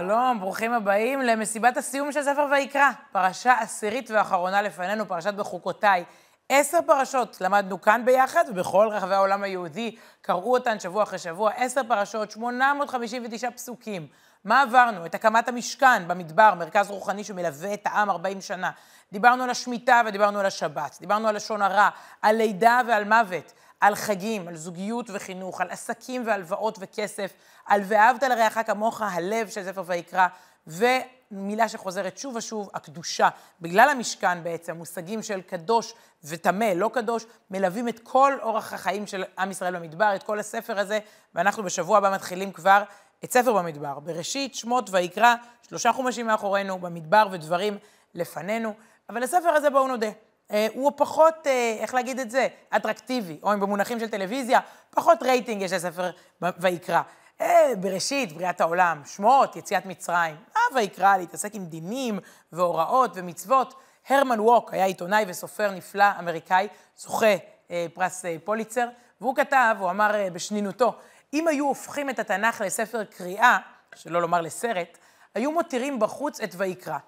שלום, ברוכים הבאים למסיבת הסיום של ספר ויקרא. פרשה עשירית ואחרונה לפנינו, פרשת בחוקותיי. עשר פרשות למדנו כאן ביחד, ובכל רחבי העולם היהודי קראו אותן שבוע אחרי שבוע. עשר פרשות, 859 פסוקים. מה עברנו? את הקמת המשכן במדבר, מרכז רוחני שמלווה את העם 40 שנה. דיברנו על השמיטה ודיברנו על השבת. דיברנו על לשון הרע, על לידה ועל מוות. על חגים, על זוגיות וחינוך, על עסקים והלוואות וכסף, על ואהבת לרעך כמוך, הלב של ספר ויקרא, ומילה שחוזרת שוב ושוב, הקדושה. בגלל המשכן בעצם, מושגים של קדוש וטמא, לא קדוש, מלווים את כל אורח החיים של עם ישראל במדבר, את כל הספר הזה, ואנחנו בשבוע הבא מתחילים כבר את ספר במדבר. בראשית, שמות ויקרא, שלושה חומשים מאחורינו, במדבר ודברים לפנינו, אבל הספר הזה בואו נודה. אה, הוא פחות, אה, איך להגיד את זה, אטרקטיבי, או אם במונחים של טלוויזיה, פחות רייטינג יש לספר ויקרא. אה, בראשית, בריאת העולם, שמות, יציאת מצרים. אה, ויקרא, להתעסק עם דינים והוראות ומצוות. הרמן ווק היה עיתונאי וסופר נפלא אמריקאי, זוכה אה, פרס אה, פוליצר, והוא כתב, הוא אמר אה, בשנינותו, אם היו הופכים את התנ"ך לספר קריאה, שלא לומר לסרט, היו מותירים בחוץ את ויקרא.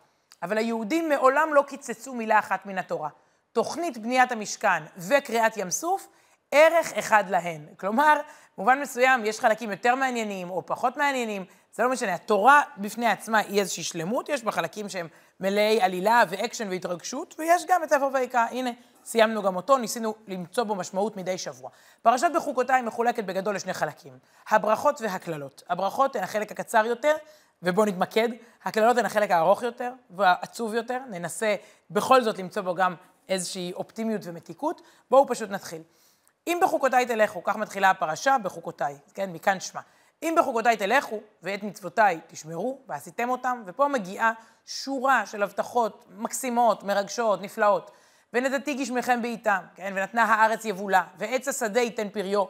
אבל היהודים מעולם לא קיצצו מילה אחת מן התורה. תוכנית בניית המשכן וקריאת ים סוף, ערך אחד להן. כלומר, במובן מסוים יש חלקים יותר מעניינים או פחות מעניינים, זה לא משנה. התורה בפני עצמה היא איזושהי שלמות, יש בה חלקים שהם מלאי עלילה ואקשן והתרגשות, ויש גם את ספר ויקרא. הנה, סיימנו גם אותו, ניסינו למצוא בו משמעות מדי שבוע. פרשת בחוקותיי מחולקת בגדול לשני חלקים, הברכות והקללות. הברכות הן החלק הקצר יותר, ובואו נתמקד. הקללות הן החלק הארוך יותר והעצוב יותר. ננסה בכל זאת למצוא בו גם איזושהי אופטימיות ומתיקות. בואו פשוט נתחיל. אם בחוקותיי תלכו, כך מתחילה הפרשה, בחוקותיי, כן, מכאן שמה. אם בחוקותיי תלכו, ואת מצוותיי תשמרו, ועשיתם אותם, ופה מגיעה שורה של הבטחות מקסימות, מרגשות, נפלאות. ונתתי גשמכם בעיתם, כן, ונתנה הארץ יבולה, ועץ השדה ייתן פריו,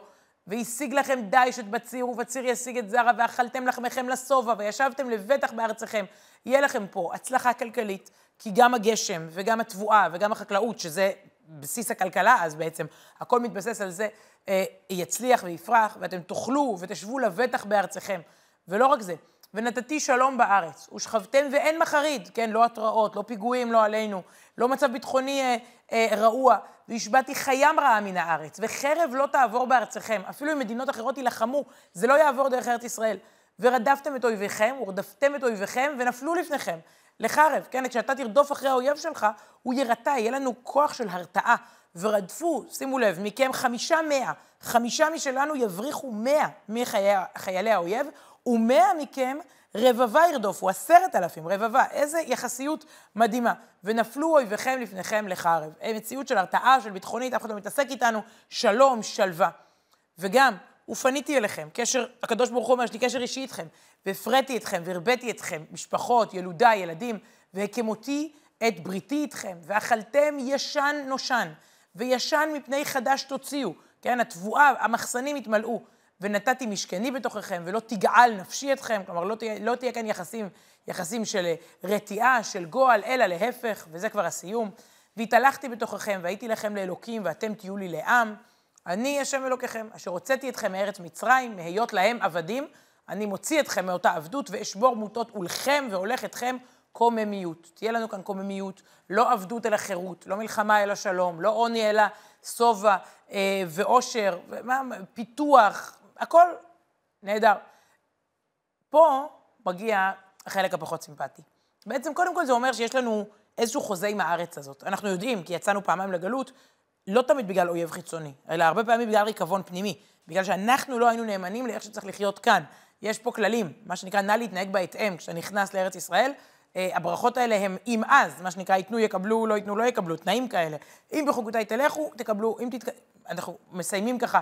והשיג לכם דיש את בציר, ובציר ישיג את זרע, ואכלתם לחמכם לשובע, וישבתם לבטח בארצכם. יהיה לכם פה הצלחה כלכלית, כי גם הגשם, וגם התבואה, וגם החקלאות, שזה בסיס הכלכלה, אז בעצם הכל מתבסס על זה, אה, יצליח ויפרח, ואתם תאכלו ותשבו לבטח בארצכם. ולא רק זה, ונתתי שלום בארץ, ושכבתם ואין מחריד, כן, לא התראות, לא פיגועים, לא עלינו, לא מצב ביטחוני אה, אה, רעוע, והשבעתי חיים רעה מן הארץ, וחרב לא תעבור בארצכם, אפילו אם מדינות אחרות יילחמו, זה לא יעבור דרך ארץ ישראל. ורדפתם את אויביכם, ורדפתם את אויביכם, ונפלו לפניכם. לחרב, כן? כשאתה תרדוף אחרי האויב שלך, הוא יירתע, יהיה לנו כוח של הרתעה. ורדפו, שימו לב, מכם חמישה מאה, חמישה משלנו יבריחו מאה מחיילי האויב, ומאה מכם רבבה ירדופו, עשרת אלפים, רבבה. איזה יחסיות מדהימה. ונפלו אויביכם לפניכם לחרב. מציאות של הרתעה, של ביטחונית, אף אחד לא מתעסק איתנו, שלום, שלווה. וגם, ופניתי אליכם, קשר, הקדוש ברוך הוא אומר, יש לי קשר אישי איתכם, והפרעתי אתכם, והרביתי אתכם, משפחות, ילודה, ילדים, והקמותי את בריתי איתכם, ואכלתם ישן נושן, וישן מפני חדש תוציאו, כן, התבואה, המחסנים יתמלאו, ונתתי משכני בתוככם, ולא תגעל נפשי אתכם, כלומר, לא תהיה, לא תהיה כאן יחסים, יחסים של רתיעה, של גועל, אלא להפך, וזה כבר הסיום. והתהלכתי בתוככם, והייתי לכם לאלוקים, ואתם תהיו לי לעם. אני השם אלוקיכם, אשר הוצאתי אתכם מארץ מצרים, מהיות להם עבדים, אני מוציא אתכם מאותה עבדות, ואשבור מוטות עולכם והולך אתכם קוממיות. תהיה לנו כאן קוממיות, לא עבדות אלא חירות, לא מלחמה אלא שלום, לא עוני אלא שובע אה, ואושר, ומה, פיתוח, הכל נהדר. פה מגיע החלק הפחות סימפטי. בעצם, קודם כל זה אומר שיש לנו איזשהו חוזה עם הארץ הזאת. אנחנו יודעים, כי יצאנו פעמיים לגלות, לא תמיד בגלל אויב חיצוני, אלא הרבה פעמים בגלל ריקבון פנימי. בגלל שאנחנו לא היינו נאמנים לאיך שצריך לחיות כאן. יש פה כללים, מה שנקרא, נא להתנהג בהתאם. כשאתה נכנס לארץ ישראל, אה, הברכות האלה הם אם אז, מה שנקרא, ייתנו יקבלו, לא ייתנו לא יקבלו, תנאים כאלה. אם בחוקותיי תלכו, תקבלו, אם תתק... אנחנו מסיימים ככה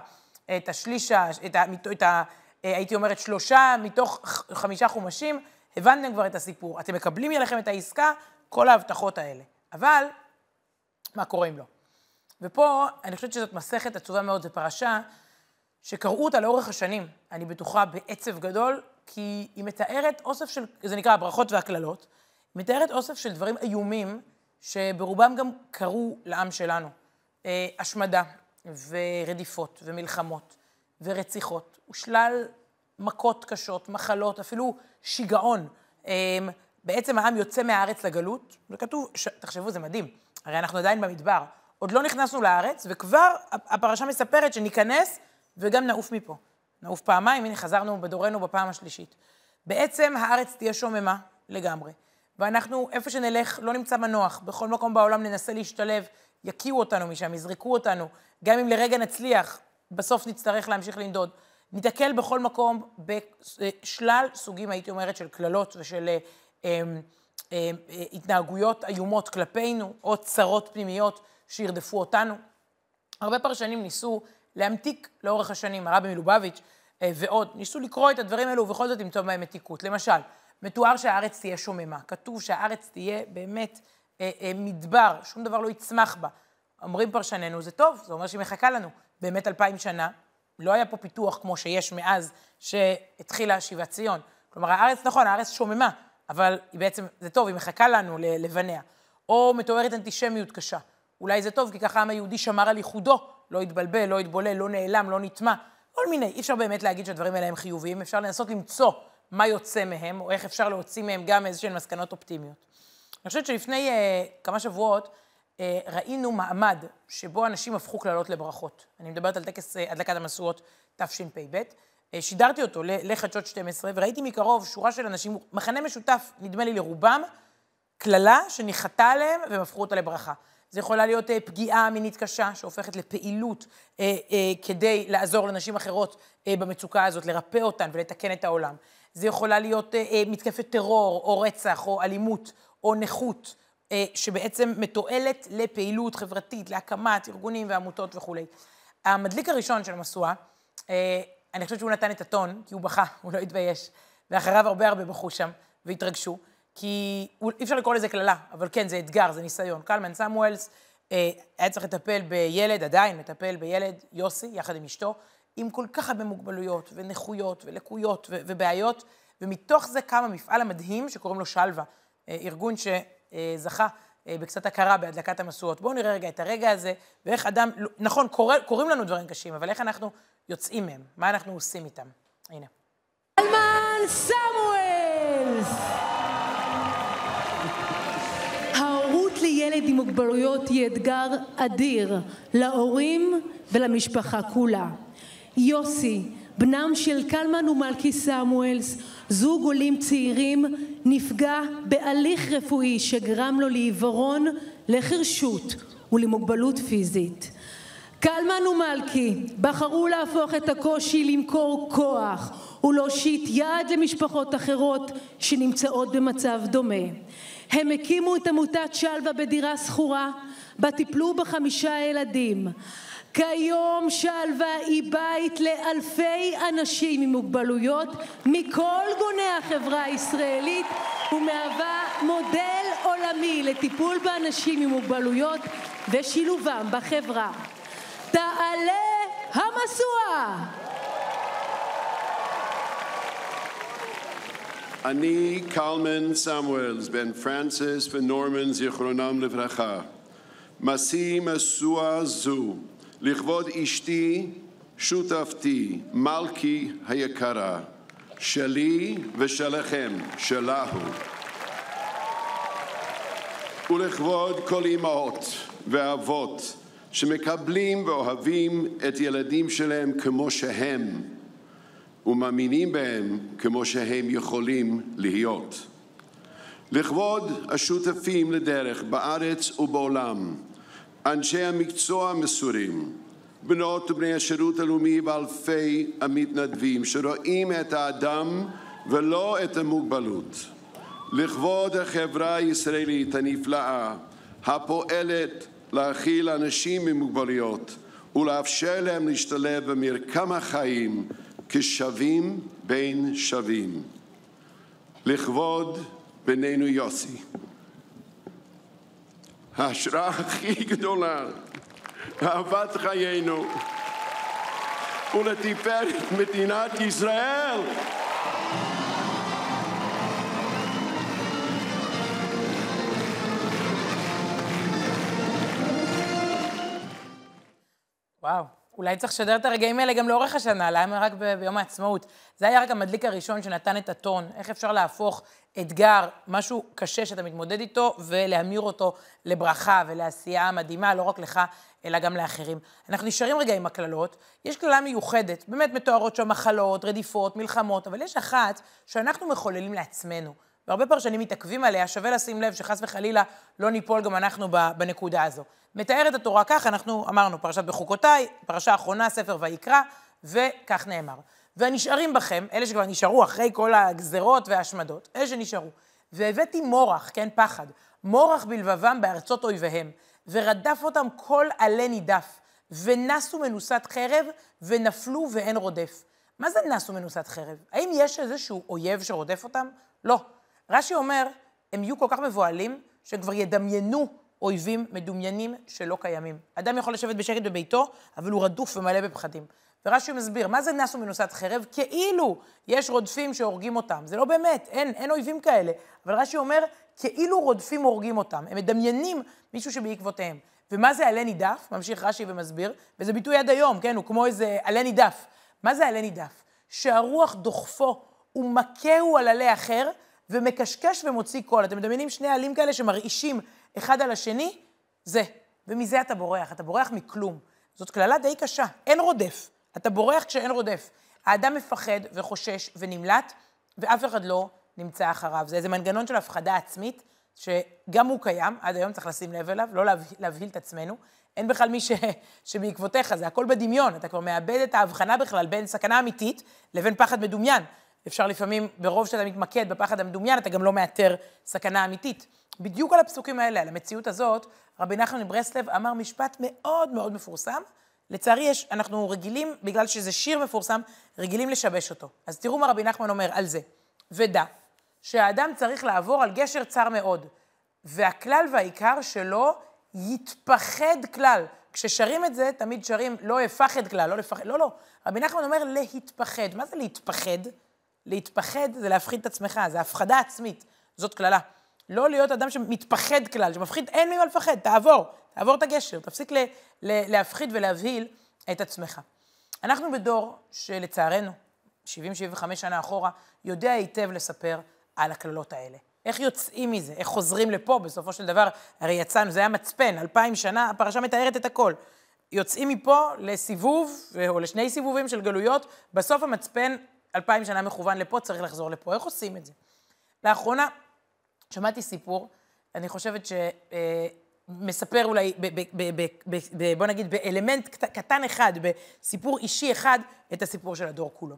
את השליש, את ה... את ה... אה, הייתי אומרת, שלושה מתוך חמישה חומשים, הבנתם כבר את הסיפור. אתם מקבלים אליכם את העסקה, כל ההבטחות האלה. אבל, מה קורה אם לא? ופה, אני חושבת שזאת מסכת עצובה מאוד, זו פרשה שקראו אותה לאורך השנים, אני בטוחה, בעצב גדול, כי היא מתארת אוסף של, זה נקרא הברכות והקללות, מתארת אוסף של דברים איומים, שברובם גם קרו לעם שלנו. אה, השמדה, ורדיפות, ומלחמות, ורציחות, ושלל מכות קשות, מחלות, אפילו שיגעון. אמ, בעצם העם יוצא מהארץ לגלות, זה כתוב, ש... תחשבו, זה מדהים, הרי אנחנו עדיין במדבר. עוד לא נכנסנו לארץ, וכבר הפרשה מספרת שניכנס וגם נעוף מפה. נעוף פעמיים, הנה חזרנו בדורנו בפעם השלישית. בעצם הארץ תהיה שוממה לגמרי, ואנחנו, איפה שנלך, לא נמצא מנוח. בכל מקום בעולם ננסה להשתלב, יקיאו אותנו משם, יזרקו אותנו. גם אם לרגע נצליח, בסוף נצטרך להמשיך לנדוד. ניתקל בכל מקום בשלל סוגים, הייתי אומרת, של קללות ושל אה, אה, אה, התנהגויות איומות כלפינו, או צרות פנימיות שירדפו אותנו. הרבה פרשנים ניסו להמתיק לאורך השנים, הרבי מלובביץ' אה, ועוד, ניסו לקרוא את הדברים האלו ובכל זאת למצוא בהם מתיקות. למשל, מתואר שהארץ תהיה שוממה, כתוב שהארץ תהיה באמת אה, אה, מדבר, שום דבר לא יצמח בה. אומרים פרשנינו, זה טוב, זה אומר שהיא מחכה לנו. באמת אלפיים שנה, לא היה פה פיתוח כמו שיש מאז שהתחילה שיבת ציון. כלומר, הארץ, נכון, הארץ שוממה, אבל היא בעצם, זה טוב, היא מחכה לנו לבניה. או מתוארת אנטישמיות קשה. אולי זה טוב, כי ככה העם היהודי שמר על ייחודו, לא התבלבל, לא התבולל, לא נעלם, לא נטמע. כל מיני, אי אפשר באמת להגיד שהדברים האלה הם חיוביים, אפשר לנסות למצוא מה יוצא מהם, או איך אפשר להוציא מהם גם איזשהן מסקנות אופטימיות. אני חושבת שלפני uh, כמה שבועות uh, ראינו מעמד שבו אנשים הפכו קללות לברכות. אני מדברת על טקס uh, הדלקת המשואות תשפ"ב. Uh, שידרתי אותו לחדשות 12, וראיתי מקרוב שורה של אנשים, מחנה משותף, נדמה לי לרובם, קללה שניחתה עליהם והם הפכו אותה לברכה. זה יכולה להיות אה, פגיעה מינית קשה שהופכת לפעילות אה, אה, כדי לעזור לנשים אחרות במצוקה הזאת, לרפא אותן ולתקן את העולם. זה יכולה להיות מתקפת טרור או רצח או אלימות או נכות, שבעצם מתועלת לפעילות חברתית, להקמת ארגונים ועמותות וכולי. המדליק הראשון של המשואה, אה, אני חושבת שהוא נתן את הטון, כי הוא בכה, הוא לא התבייש, ואחריו הרבה הרבה בכו שם והתרגשו. כי אי אפשר לקרוא לזה קללה, אבל כן, זה אתגר, זה ניסיון. קלמן סמואלס אה, היה צריך לטפל בילד, עדיין מטפל בילד, יוסי, יחד עם אשתו, עם כל כך הרבה מוגבלויות ונכויות ולקויות ו- ובעיות, ומתוך זה קם המפעל המדהים שקוראים לו שלווה, אה, ארגון שזכה אה, בקצת הכרה בהדלקת המשואות. בואו נראה רגע את הרגע הזה, ואיך אדם, נכון, קורא, קוראים לנו דברים קשים, אבל איך אנחנו יוצאים מהם, מה אנחנו עושים איתם. הנה. קלמן סמואלס! לילד עם מוגבלויות היא אתגר אדיר להורים ולמשפחה כולה. יוסי, בנם של קלמן ומלכי סמואלס, זוג עולים צעירים, נפגע בהליך רפואי שגרם לו לעיוורון, לחרשות ולמוגבלות פיזית. קלמן ומלכי בחרו להפוך את הקושי למכור כוח ולהושיט יד למשפחות אחרות שנמצאות במצב דומה. הם הקימו את עמותת שלווה בדירה שכורה, בה טיפלו בחמישה ילדים. כיום שלווה היא בית לאלפי אנשים עם מוגבלויות מכל גוני החברה הישראלית ומהווה מודל עולמי לטיפול באנשים עם מוגבלויות ושילובם בחברה. תעלה המשואה! אני קלמן סמואלס, בן פרנסיס ונורמן זיכרונם לברכה, משיא משואה זו לכבוד אשתי, שותפתי, מלכי היקרה, שלי ושלכם, שלהו. ולכבוד כל אמהות ואבות שמקבלים ואוהבים את ילדים שלהם כמו שהם, ומאמינים בהם כמו שהם יכולים להיות. לכבוד השותפים לדרך בארץ ובעולם, אנשי המקצוע המסורים, בנות ובני השירות הלאומי ואלפי המתנדבים שרואים את האדם ולא את המוגבלות. לכבוד החברה הישראלית הנפלאה הפועלת להכיל אנשים עם מוגבלויות ולאפשר להם להשתלב במרקם החיים כשווים בין שווים. לכבוד בנינו יוסי. ההשראה הכי גדולה, אהבת חיינו, ולתפארת מדינת ישראל. וואו, אולי צריך לשדר את הרגעים האלה גם לאורך השנה, למה רק ב- ביום העצמאות? זה היה רק המדליק הראשון שנתן את הטון, איך אפשר להפוך אתגר, משהו קשה שאתה מתמודד איתו, ולהמיר אותו לברכה ולעשייה מדהימה, לא רק לך, אלא גם לאחרים. אנחנו נשארים רגע עם הקללות, יש קללה מיוחדת, באמת מתוארות שם מחלות, רדיפות, מלחמות, אבל יש אחת שאנחנו מחוללים לעצמנו. והרבה פרשנים מתעכבים עליה, שווה לשים לב שחס וחלילה לא ניפול גם אנחנו בנקודה הזו. מתארת התורה כך, אנחנו אמרנו, פרשת בחוקותיי, פרשה אחרונה, ספר ויקרא, וכך נאמר. והנשארים בכם, אלה שכבר נשארו אחרי כל הגזרות וההשמדות, אלה שנשארו. והבאתי מורח, כן, פחד, מורח בלבבם בארצות אויביהם, ורדף אותם כל עלה נידף, ונסו מנוסת חרב, ונפלו ואין רודף. מה זה נסו מנוסת חרב? האם יש איזשהו אויב שרודף אותם? לא. רש"י אומר, הם יהיו כל כך מבוהלים, שהם כבר ידמיינו אויבים מדומיינים שלא קיימים. אדם יכול לשבת בשקט בביתו, אבל הוא רדוף ומלא בפחדים. ורש"י מסביר, מה זה נסו מנוסת חרב? כאילו יש רודפים שהורגים אותם. זה לא באמת, אין, אין אויבים כאלה. אבל רש"י אומר, כאילו רודפים הורגים אותם. הם מדמיינים מישהו שבעקבותיהם. ומה זה עלה נידף? ממשיך רש"י ומסביר, וזה ביטוי עד היום, כן? הוא כמו איזה עלה נידף. מה זה עלה נידף? שהרוח דוחפו ומכהו על עלה אחר, ומקשקש ומוציא קול. אתם מדמיינים שני עלים כאלה שמרעישים אחד על השני? זה. ומזה אתה בורח, אתה בורח מכלום. זאת קללה די קשה, אין רודף. אתה בורח כשאין רודף. האדם מפחד וחושש ונמלט, ואף אחד לא נמצא אחריו. זה איזה מנגנון של הפחדה עצמית, שגם הוא קיים, עד היום צריך לשים לב אליו, לא להבהיל, להבהיל את עצמנו. אין בכלל מי ש... שבעקבותיך, זה הכל בדמיון, אתה כבר מאבד את ההבחנה בכלל בין סכנה אמיתית לבין פחד מדומיין. אפשר לפעמים, ברוב שאתה מתמקד בפחד המדומיין, אתה גם לא מאתר סכנה אמיתית. בדיוק על הפסוקים האלה, על המציאות הזאת, רבי נחמן מברסלב אמר משפט מאוד מאוד מפורסם. לצערי, יש, אנחנו רגילים, בגלל שזה שיר מפורסם, רגילים לשבש אותו. אז תראו מה רבי נחמן אומר על זה. ודע שהאדם צריך לעבור על גשר צר מאוד, והכלל והעיקר שלו יתפחד כלל. כששרים את זה, תמיד שרים לא אפחד כלל, לא לפחד, לא, לא. רבי נחמן אומר להתפחד. מה זה להתפחד? להתפחד זה להפחיד את עצמך, זה הפחדה עצמית. זאת קללה. לא להיות אדם שמתפחד כלל, שמפחיד, אין ממה לפחד, תעבור, תעבור את הגשר, תפסיק ל, ל, להפחיד ולהבהיל את עצמך. אנחנו בדור שלצערנו, 70-75 שנה אחורה, יודע היטב לספר על הקללות האלה. איך יוצאים מזה? איך חוזרים לפה? בסופו של דבר, הרי יצאנו, זה היה מצפן, אלפיים שנה, הפרשה מתארת את הכל. יוצאים מפה לסיבוב, או לשני סיבובים של גלויות, בסוף המצפן, אלפיים שנה מכוון לפה, צריך לחזור לפה. איך עושים את זה? לאחרונה, שמעתי סיפור, אני חושבת שמספר אולי, ב, ב, ב, ב, ב, בוא נגיד, באלמנט קטן אחד, בסיפור אישי אחד, את הסיפור של הדור כולו.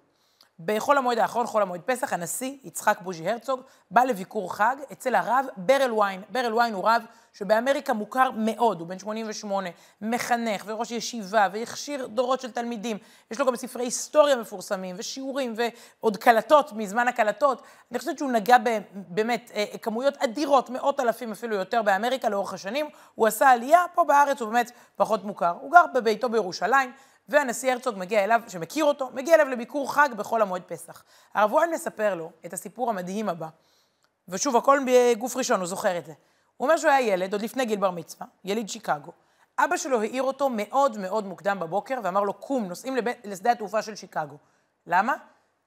בחול המועד האחרון, חול המועד פסח, הנשיא יצחק בוז'י הרצוג בא לביקור חג אצל הרב ברל ויין. ברל ויין הוא רב שבאמריקה מוכר מאוד, הוא בן 88, מחנך וראש ישיבה והכשיר דורות של תלמידים. יש לו גם ספרי היסטוריה מפורסמים ושיעורים ועוד קלטות מזמן הקלטות. אני חושבת שהוא נגע באמת כמויות אדירות, מאות אלפים אפילו יותר באמריקה לאורך השנים. הוא עשה עלייה, פה בארץ הוא באמת פחות מוכר. הוא גר בביתו בירושלים. והנשיא הרצוג מגיע אליו, שמכיר אותו, מגיע אליו לביקור חג בחול המועד פסח. הרב וואן מספר לו את הסיפור המדהים הבא, ושוב, הכל בגוף ראשון, הוא זוכר את זה. הוא אומר שהוא היה ילד, עוד לפני גיל בר מצווה, יליד שיקגו. אבא שלו העיר אותו מאוד מאוד מוקדם בבוקר, ואמר לו, קום, נוסעים לב... לשדה התעופה של שיקגו. למה?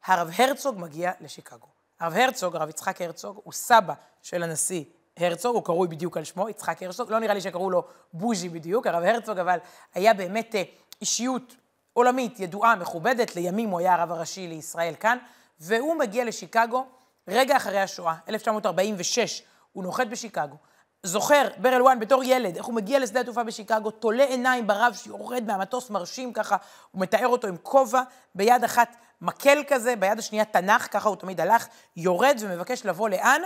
הרב הרצוג מגיע לשיקגו. הרב הרצוג, הרב יצחק הרצוג, הוא סבא של הנשיא הרצוג, הוא קרוי בדיוק על שמו, יצחק הרצוג, לא נראה לי שקראו לו בוז'י בדיוק, הרב הרצוג, אבל היה באמת אישיות עולמית ידועה, מכובדת, לימים הוא היה הרב הראשי לישראל כאן, והוא מגיע לשיקגו רגע אחרי השואה, 1946, הוא נוחת בשיקגו. זוכר, ברל וואן בתור ילד, איך הוא מגיע לשדה התעופה בשיקגו, תולה עיניים ברב שיורד מהמטוס מרשים ככה, הוא מתאר אותו עם כובע, ביד אחת מקל כזה, ביד השנייה תנ"ך, ככה הוא תמיד הלך, יורד ומבקש לבוא לאן?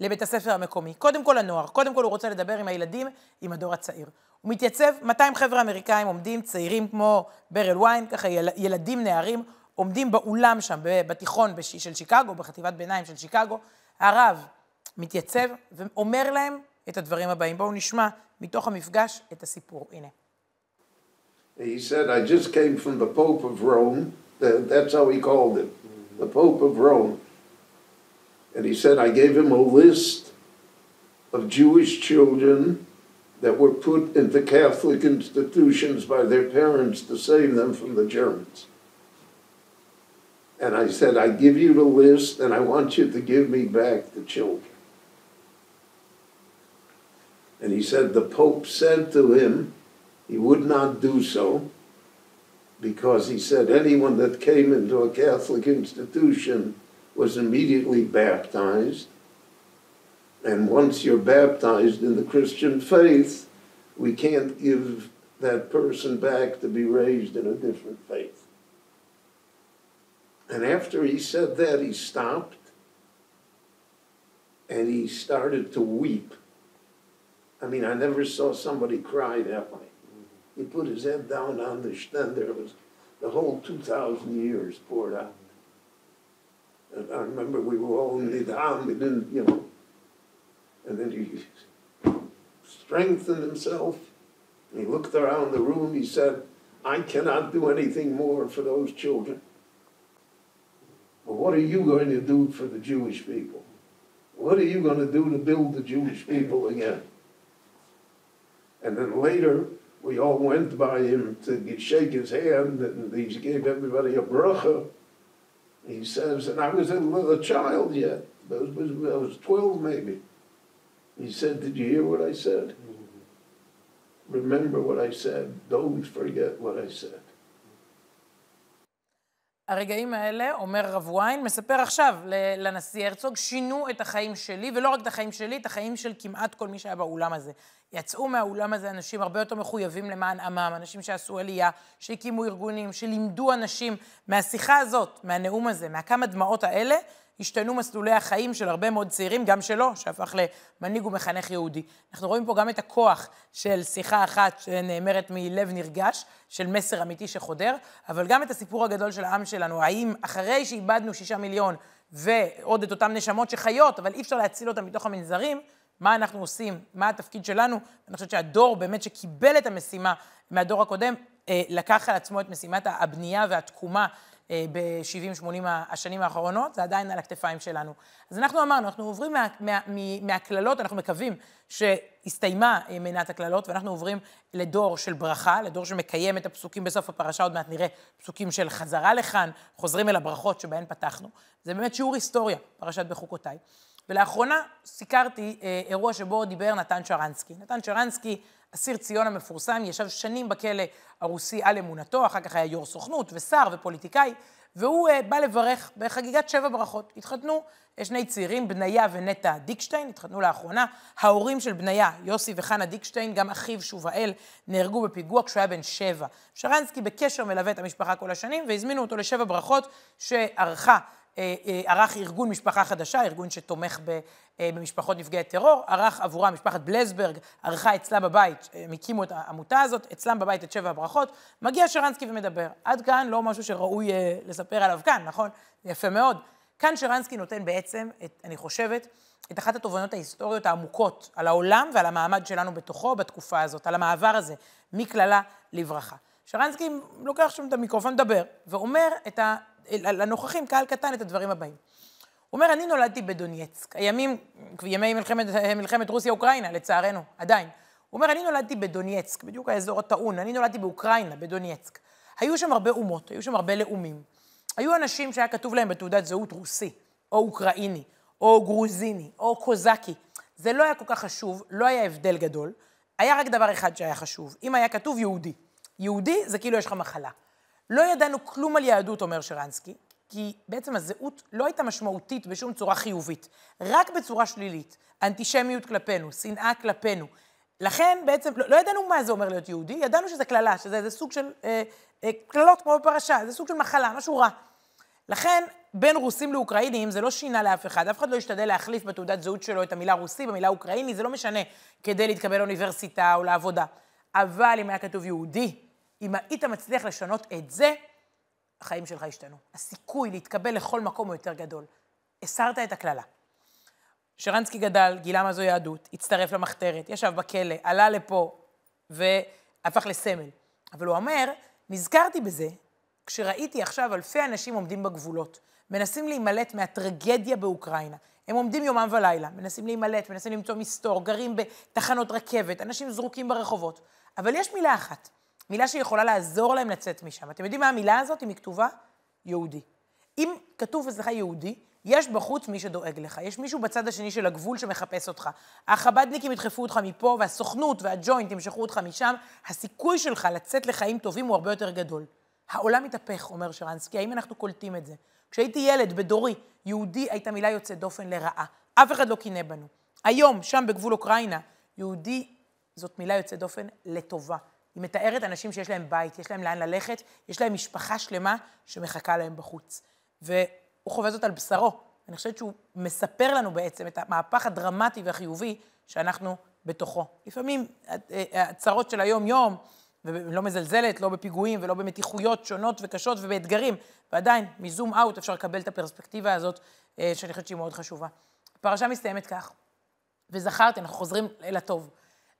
לבית הספר המקומי. קודם כל לנוער, קודם כל הוא רוצה לדבר עם הילדים, עם הדור הצעיר. הוא מתייצב, 200 חבר'ה אמריקאים עומדים, צעירים כמו ברל ויין, ככה ילדים, נערים, עומדים באולם שם, בתיכון של שיקגו, בחטיבת ביניים של שיקגו. הרב מתייצב ואומר להם את הדברים הבאים. בואו נשמע מתוך המפגש את הסיפור. הנה. He said, I just came from the Pope of Rome. That's how he called him, the Pope of Rome. And he said, I gave him a list of Jewish children that were put into Catholic institutions by their parents to save them from the Germans. And I said, I give you the list and I want you to give me back the children. And he said, the Pope said to him, he would not do so because he said anyone that came into a Catholic institution was immediately baptized. And once you're baptized in the Christian faith, we can't give that person back to be raised in a different faith. And after he said that, he stopped and he started to weep. I mean, I never saw somebody cry that way. He put his head down on the stender. It was the whole 2,000 years poured out. And I remember we were all in Nidam, we didn't, you know. And then he strengthened himself. He looked around the room. He said, I cannot do anything more for those children. But what are you going to do for the Jewish people? What are you going to do to build the Jewish people again? And then later, we all went by him to shake his hand, and he gave everybody a bracha. He says, and I was a, a child yet. I was, I was 12 maybe. He said, Did you hear what I said? Mm-hmm. Remember what I said. Don't forget what I said. הרגעים האלה, אומר הרב ויין, מספר עכשיו לנשיא הרצוג, שינו את החיים שלי, ולא רק את החיים שלי, את החיים של כמעט כל מי שהיה באולם הזה. יצאו מהאולם הזה אנשים הרבה יותר מחויבים למען עמם, אנשים שעשו עלייה, שהקימו ארגונים, שלימדו אנשים מהשיחה הזאת, מהנאום הזה, מהכמה דמעות האלה, השתנו מסלולי החיים של הרבה מאוד צעירים, גם שלו, שהפך למנהיג ומחנך יהודי. אנחנו רואים פה גם את הכוח של שיחה אחת שנאמרת מלב נרגש, של מסר אמיתי שחודר, אבל גם את הסיפור הגדול של העם שלנו, האם אחרי שאיבדנו שישה מיליון ועוד את אותן נשמות שחיות, אבל אי אפשר להציל אותן מתוך המנזרים, מה אנחנו עושים, מה התפקיד שלנו. אני חושבת שהדור באמת שקיבל את המשימה מהדור הקודם, אה, לקח על עצמו את משימת הבנייה והתקומה ב-70-80 השנים האחרונות, זה עדיין על הכתפיים שלנו. אז אנחנו אמרנו, אנחנו עוברים מהקללות, מה, אנחנו מקווים שהסתיימה אה, מנת הקללות, ואנחנו עוברים לדור של ברכה, לדור שמקיים את הפסוקים בסוף הפרשה, עוד מעט נראה פסוקים של חזרה לכאן, חוזרים אל הברכות שבהן פתחנו. זה באמת שיעור היסטוריה, פרשת בחוקותיי. ולאחרונה סיקרתי אה, אירוע שבו דיבר נתן שרנסקי. נתן שרנסקי, אסיר ציון המפורסם, ישב שנים בכלא הרוסי על אמונתו, אחר כך היה יו"ר סוכנות ושר ופוליטיקאי, והוא אה, בא לברך בחגיגת שבע ברכות. התחתנו אה, שני צעירים, בניה ונטע דיקשטיין, התחתנו לאחרונה. ההורים של בניה, יוסי וחנה דיקשטיין, גם אחיו שובאל, נהרגו בפיגוע כשהוא היה בן שבע. שרנסקי בקשר מלווה את המשפחה כל השנים, והזמינו אותו לשבע ברכות שערכה ערך ארגון משפחה חדשה, ארגון שתומך אה, במשפחות נפגעי טרור, ערך עבורה משפחת בלסברג, ערכה אצלה בבית, הם הקימו את העמותה הזאת, אצלם בבית את שבע הברכות, מגיע שרנסקי ומדבר. עד כאן לא משהו שראוי לספר עליו כאן, נכון? יפה מאוד. כאן שרנסקי נותן בעצם, את, אני חושבת, את אחת התובנות ההיסטוריות העמוקות על העולם ועל המעמד שלנו בתוכו בתקופה הזאת, על המעבר הזה מקללה לברכה. שרנסקי לוקח שם את המיקרופון לדבר, ואומר את ה... לנוכחים, קהל קטן, את הדברים הבאים. הוא אומר, אני נולדתי בדונייצק, הימים, ימי מלחמת, מלחמת רוסיה-אוקראינה, לצערנו, עדיין. הוא אומר, אני נולדתי בדונייצק, בדיוק האזור הטעון, אני נולדתי באוקראינה, בדונייצק. היו שם הרבה אומות, היו שם הרבה לאומים. היו אנשים שהיה כתוב להם בתעודת זהות רוסי, או אוקראיני, או גרוזיני, או קוזקי. זה לא היה כל כך חשוב, לא היה הבדל גדול. היה רק דבר אחד שהיה חשוב, אם היה כתוב יהודי. יהודי זה כאילו יש לך מחלה. לא ידענו כלום על יהדות, אומר שרנסקי, כי בעצם הזהות לא הייתה משמעותית בשום צורה חיובית, רק בצורה שלילית. אנטישמיות כלפינו, שנאה כלפינו. לכן בעצם, לא, לא ידענו מה זה אומר להיות יהודי, ידענו שזה קללה, שזה איזה סוג של אה, אה, קללות כמו בפרשה, זה סוג של מחלה, משהו רע. לכן, בין רוסים לאוקראינים זה לא שינה לאף אחד, אף אחד לא השתדל להחליף בתעודת זהות שלו את המילה רוסי במילה אוקראיני, זה לא משנה כדי להתקבל לאוניברסיטה או לעבודה. אבל אם היה כתוב יהודי, אם היית מצליח לשנות את זה, החיים שלך השתנו. הסיכוי להתקבל לכל מקום הוא יותר גדול. הסרת את הקללה. שרנסקי גדל, גילה מה זו יהדות, הצטרף למחתרת, ישב בכלא, עלה לפה והפך לסמל. אבל הוא אומר, נזכרתי בזה כשראיתי עכשיו אלפי אנשים עומדים בגבולות, מנסים להימלט מהטרגדיה באוקראינה. הם עומדים יומם ולילה, מנסים להימלט, מנסים למצוא מסתור, גרים בתחנות רכבת, אנשים זרוקים ברחובות. אבל יש מילה אחת, מילה שיכולה לעזור להם לצאת משם. אתם יודעים מה המילה הזאת, אם היא כתובה? יהודי. אם כתוב אצלך יהודי, יש בחוץ מי שדואג לך, יש מישהו בצד השני של הגבול שמחפש אותך. החב"דניקים ידחפו אותך מפה, והסוכנות והג'וינט ימשכו אותך משם, הסיכוי שלך לצאת לחיים טובים הוא הרבה יותר גדול. העולם מתהפך, אומר שרנסקי, האם אנחנו קולטים את זה? כשהייתי ילד, בדורי, יהודי הייתה מילה יוצאת דופן לרעה. אף אחד לא קינא בנו. היום, שם בגבול אוקראינה, יהודי זאת מילה יוצאת דופן לטובה. היא מתארת אנשים שיש להם בית, יש להם לאן ללכת, יש להם משפחה שלמה שמחכה להם בחוץ. והוא חווה זאת על בשרו. אני חושבת שהוא מספר לנו בעצם את המהפך הדרמטי והחיובי שאנחנו בתוכו. לפעמים הצרות של היום-יום, ולא מזלזלת, לא בפיגועים ולא במתיחויות שונות וקשות ובאתגרים, ועדיין, מזום אאוט אפשר לקבל את הפרספקטיבה הזאת, אה, שאני חושבת שהיא מאוד חשובה. הפרשה מסתיימת כך, וזכרתי, אנחנו חוזרים אל הטוב,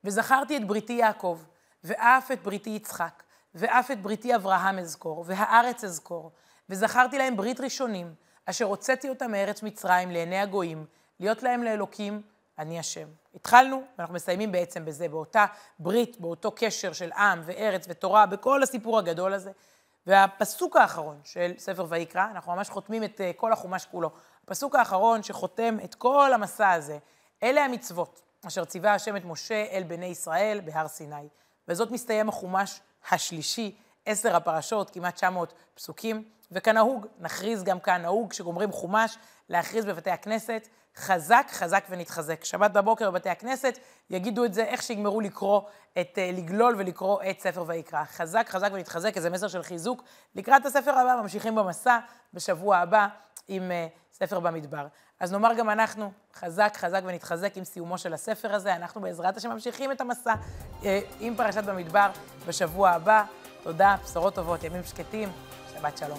וזכרתי את בריתי יעקב, ואף את בריתי יצחק, ואף את בריתי אברהם אזכור, והארץ אזכור, וזכרתי להם ברית ראשונים, אשר הוצאתי אותם מארץ מצרים לעיני הגויים, להיות להם לאלוקים, אני השם. התחלנו, ואנחנו מסיימים בעצם בזה, באותה ברית, באותו קשר של עם וארץ ותורה, בכל הסיפור הגדול הזה. והפסוק האחרון של ספר ויקרא, אנחנו ממש חותמים את אה, כל החומש כולו. הפסוק האחרון שחותם את כל המסע הזה, אלה המצוות אשר ציווה השם את משה אל בני ישראל בהר סיני. וזאת מסתיים החומש השלישי, עשר הפרשות, כמעט 900 פסוקים. וכנהוג, נכריז גם כאן, נהוג כשגומרים חומש, להכריז בבתי הכנסת, חזק, חזק ונתחזק. שבת בבוקר בבתי הכנסת יגידו את זה איך שיגמרו לקרוא, את, אה, לגלול ולקרוא את ספר ויקרא. חזק, חזק ונתחזק, איזה מסר של חיזוק. לקראת הספר הבא, ממשיכים במסע בשבוע הבא עם uh, ספר במדבר. אז נאמר גם אנחנו, חזק, חזק ונתחזק עם סיומו של הספר הזה. אנחנו בעזרת השם ממשיכים את המסע uh, עם פרשת במדבר בשבוע הבא. תודה, בשורות טובות, ימים שקטים, שבת שלום.